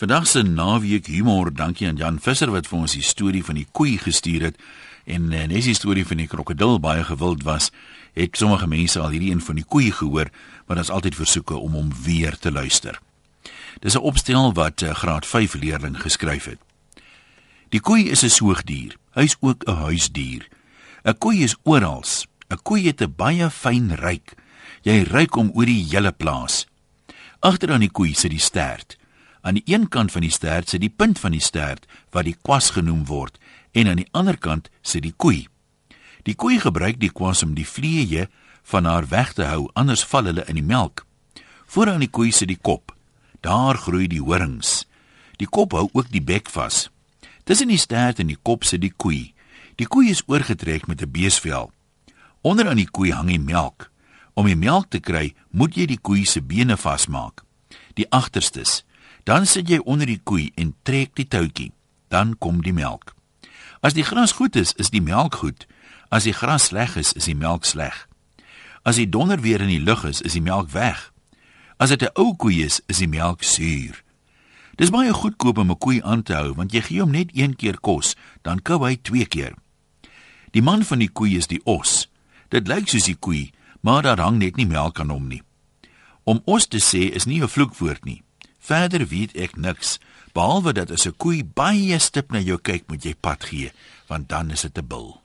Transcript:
Vandag se naweek humor, dankie aan Jan Visser wat vir ons die storie van die koei gestuur het en eh, nes die storie van die krokodil baie gewild was, het sommige mense al hierdie een van die koei gehoor, maar daar's altyd versoeke om hom weer te luister. Dis 'n opstel wat 'n eh, graad 5 leerling geskryf het. Die koei is 'n soogdier. Hy's ook 'n huisdier. 'n Koei is oral. 'n Koei het 'n baie fyn ruik. Jy ruik hom oor die hele plaas. Agter aan die koei sit die stert. Aan die een kant van die stert sit die punt van die stert wat die kwas genoem word en aan die ander kant sit die koei. Die koei gebruik die kwas om die vliee van haar weg te hou, anders val hulle in die melk. Vooraan die koei sit die kop. Daar groei die horings. Die kop hou ook die bek vas. Tussen die stert en die kop sit die koei. Die koei is oorgetrek met 'n beesvel. Onder aan die koei hang die melk. Om die melk te kry, moet jy die koei se bene vasmaak. Die agterstes Dan sit jy onder die koei en trek die touwtjie. Dan kom die melk. As die gras goed is, is die melk goed. As die gras sleg is, is die melk sleg. As die donder weer in die lug is, is die melk weg. As dit 'n ou koei is, is die melk suur. Dis baie goedkoop om 'n koei aan te hou, want jy gee hom net een keer kos, dan kou hy twee keer. Die man van die koei is die os. Dit lyk soos die koei, maar daar hang net nie melk aan hom nie. Om os te sê is nie 'n vloekwoord nie. Verder weet ek niks behalwe dat as 'n koei baie stip na jou kyk, moet jy pad gee, want dan is dit 'n bil.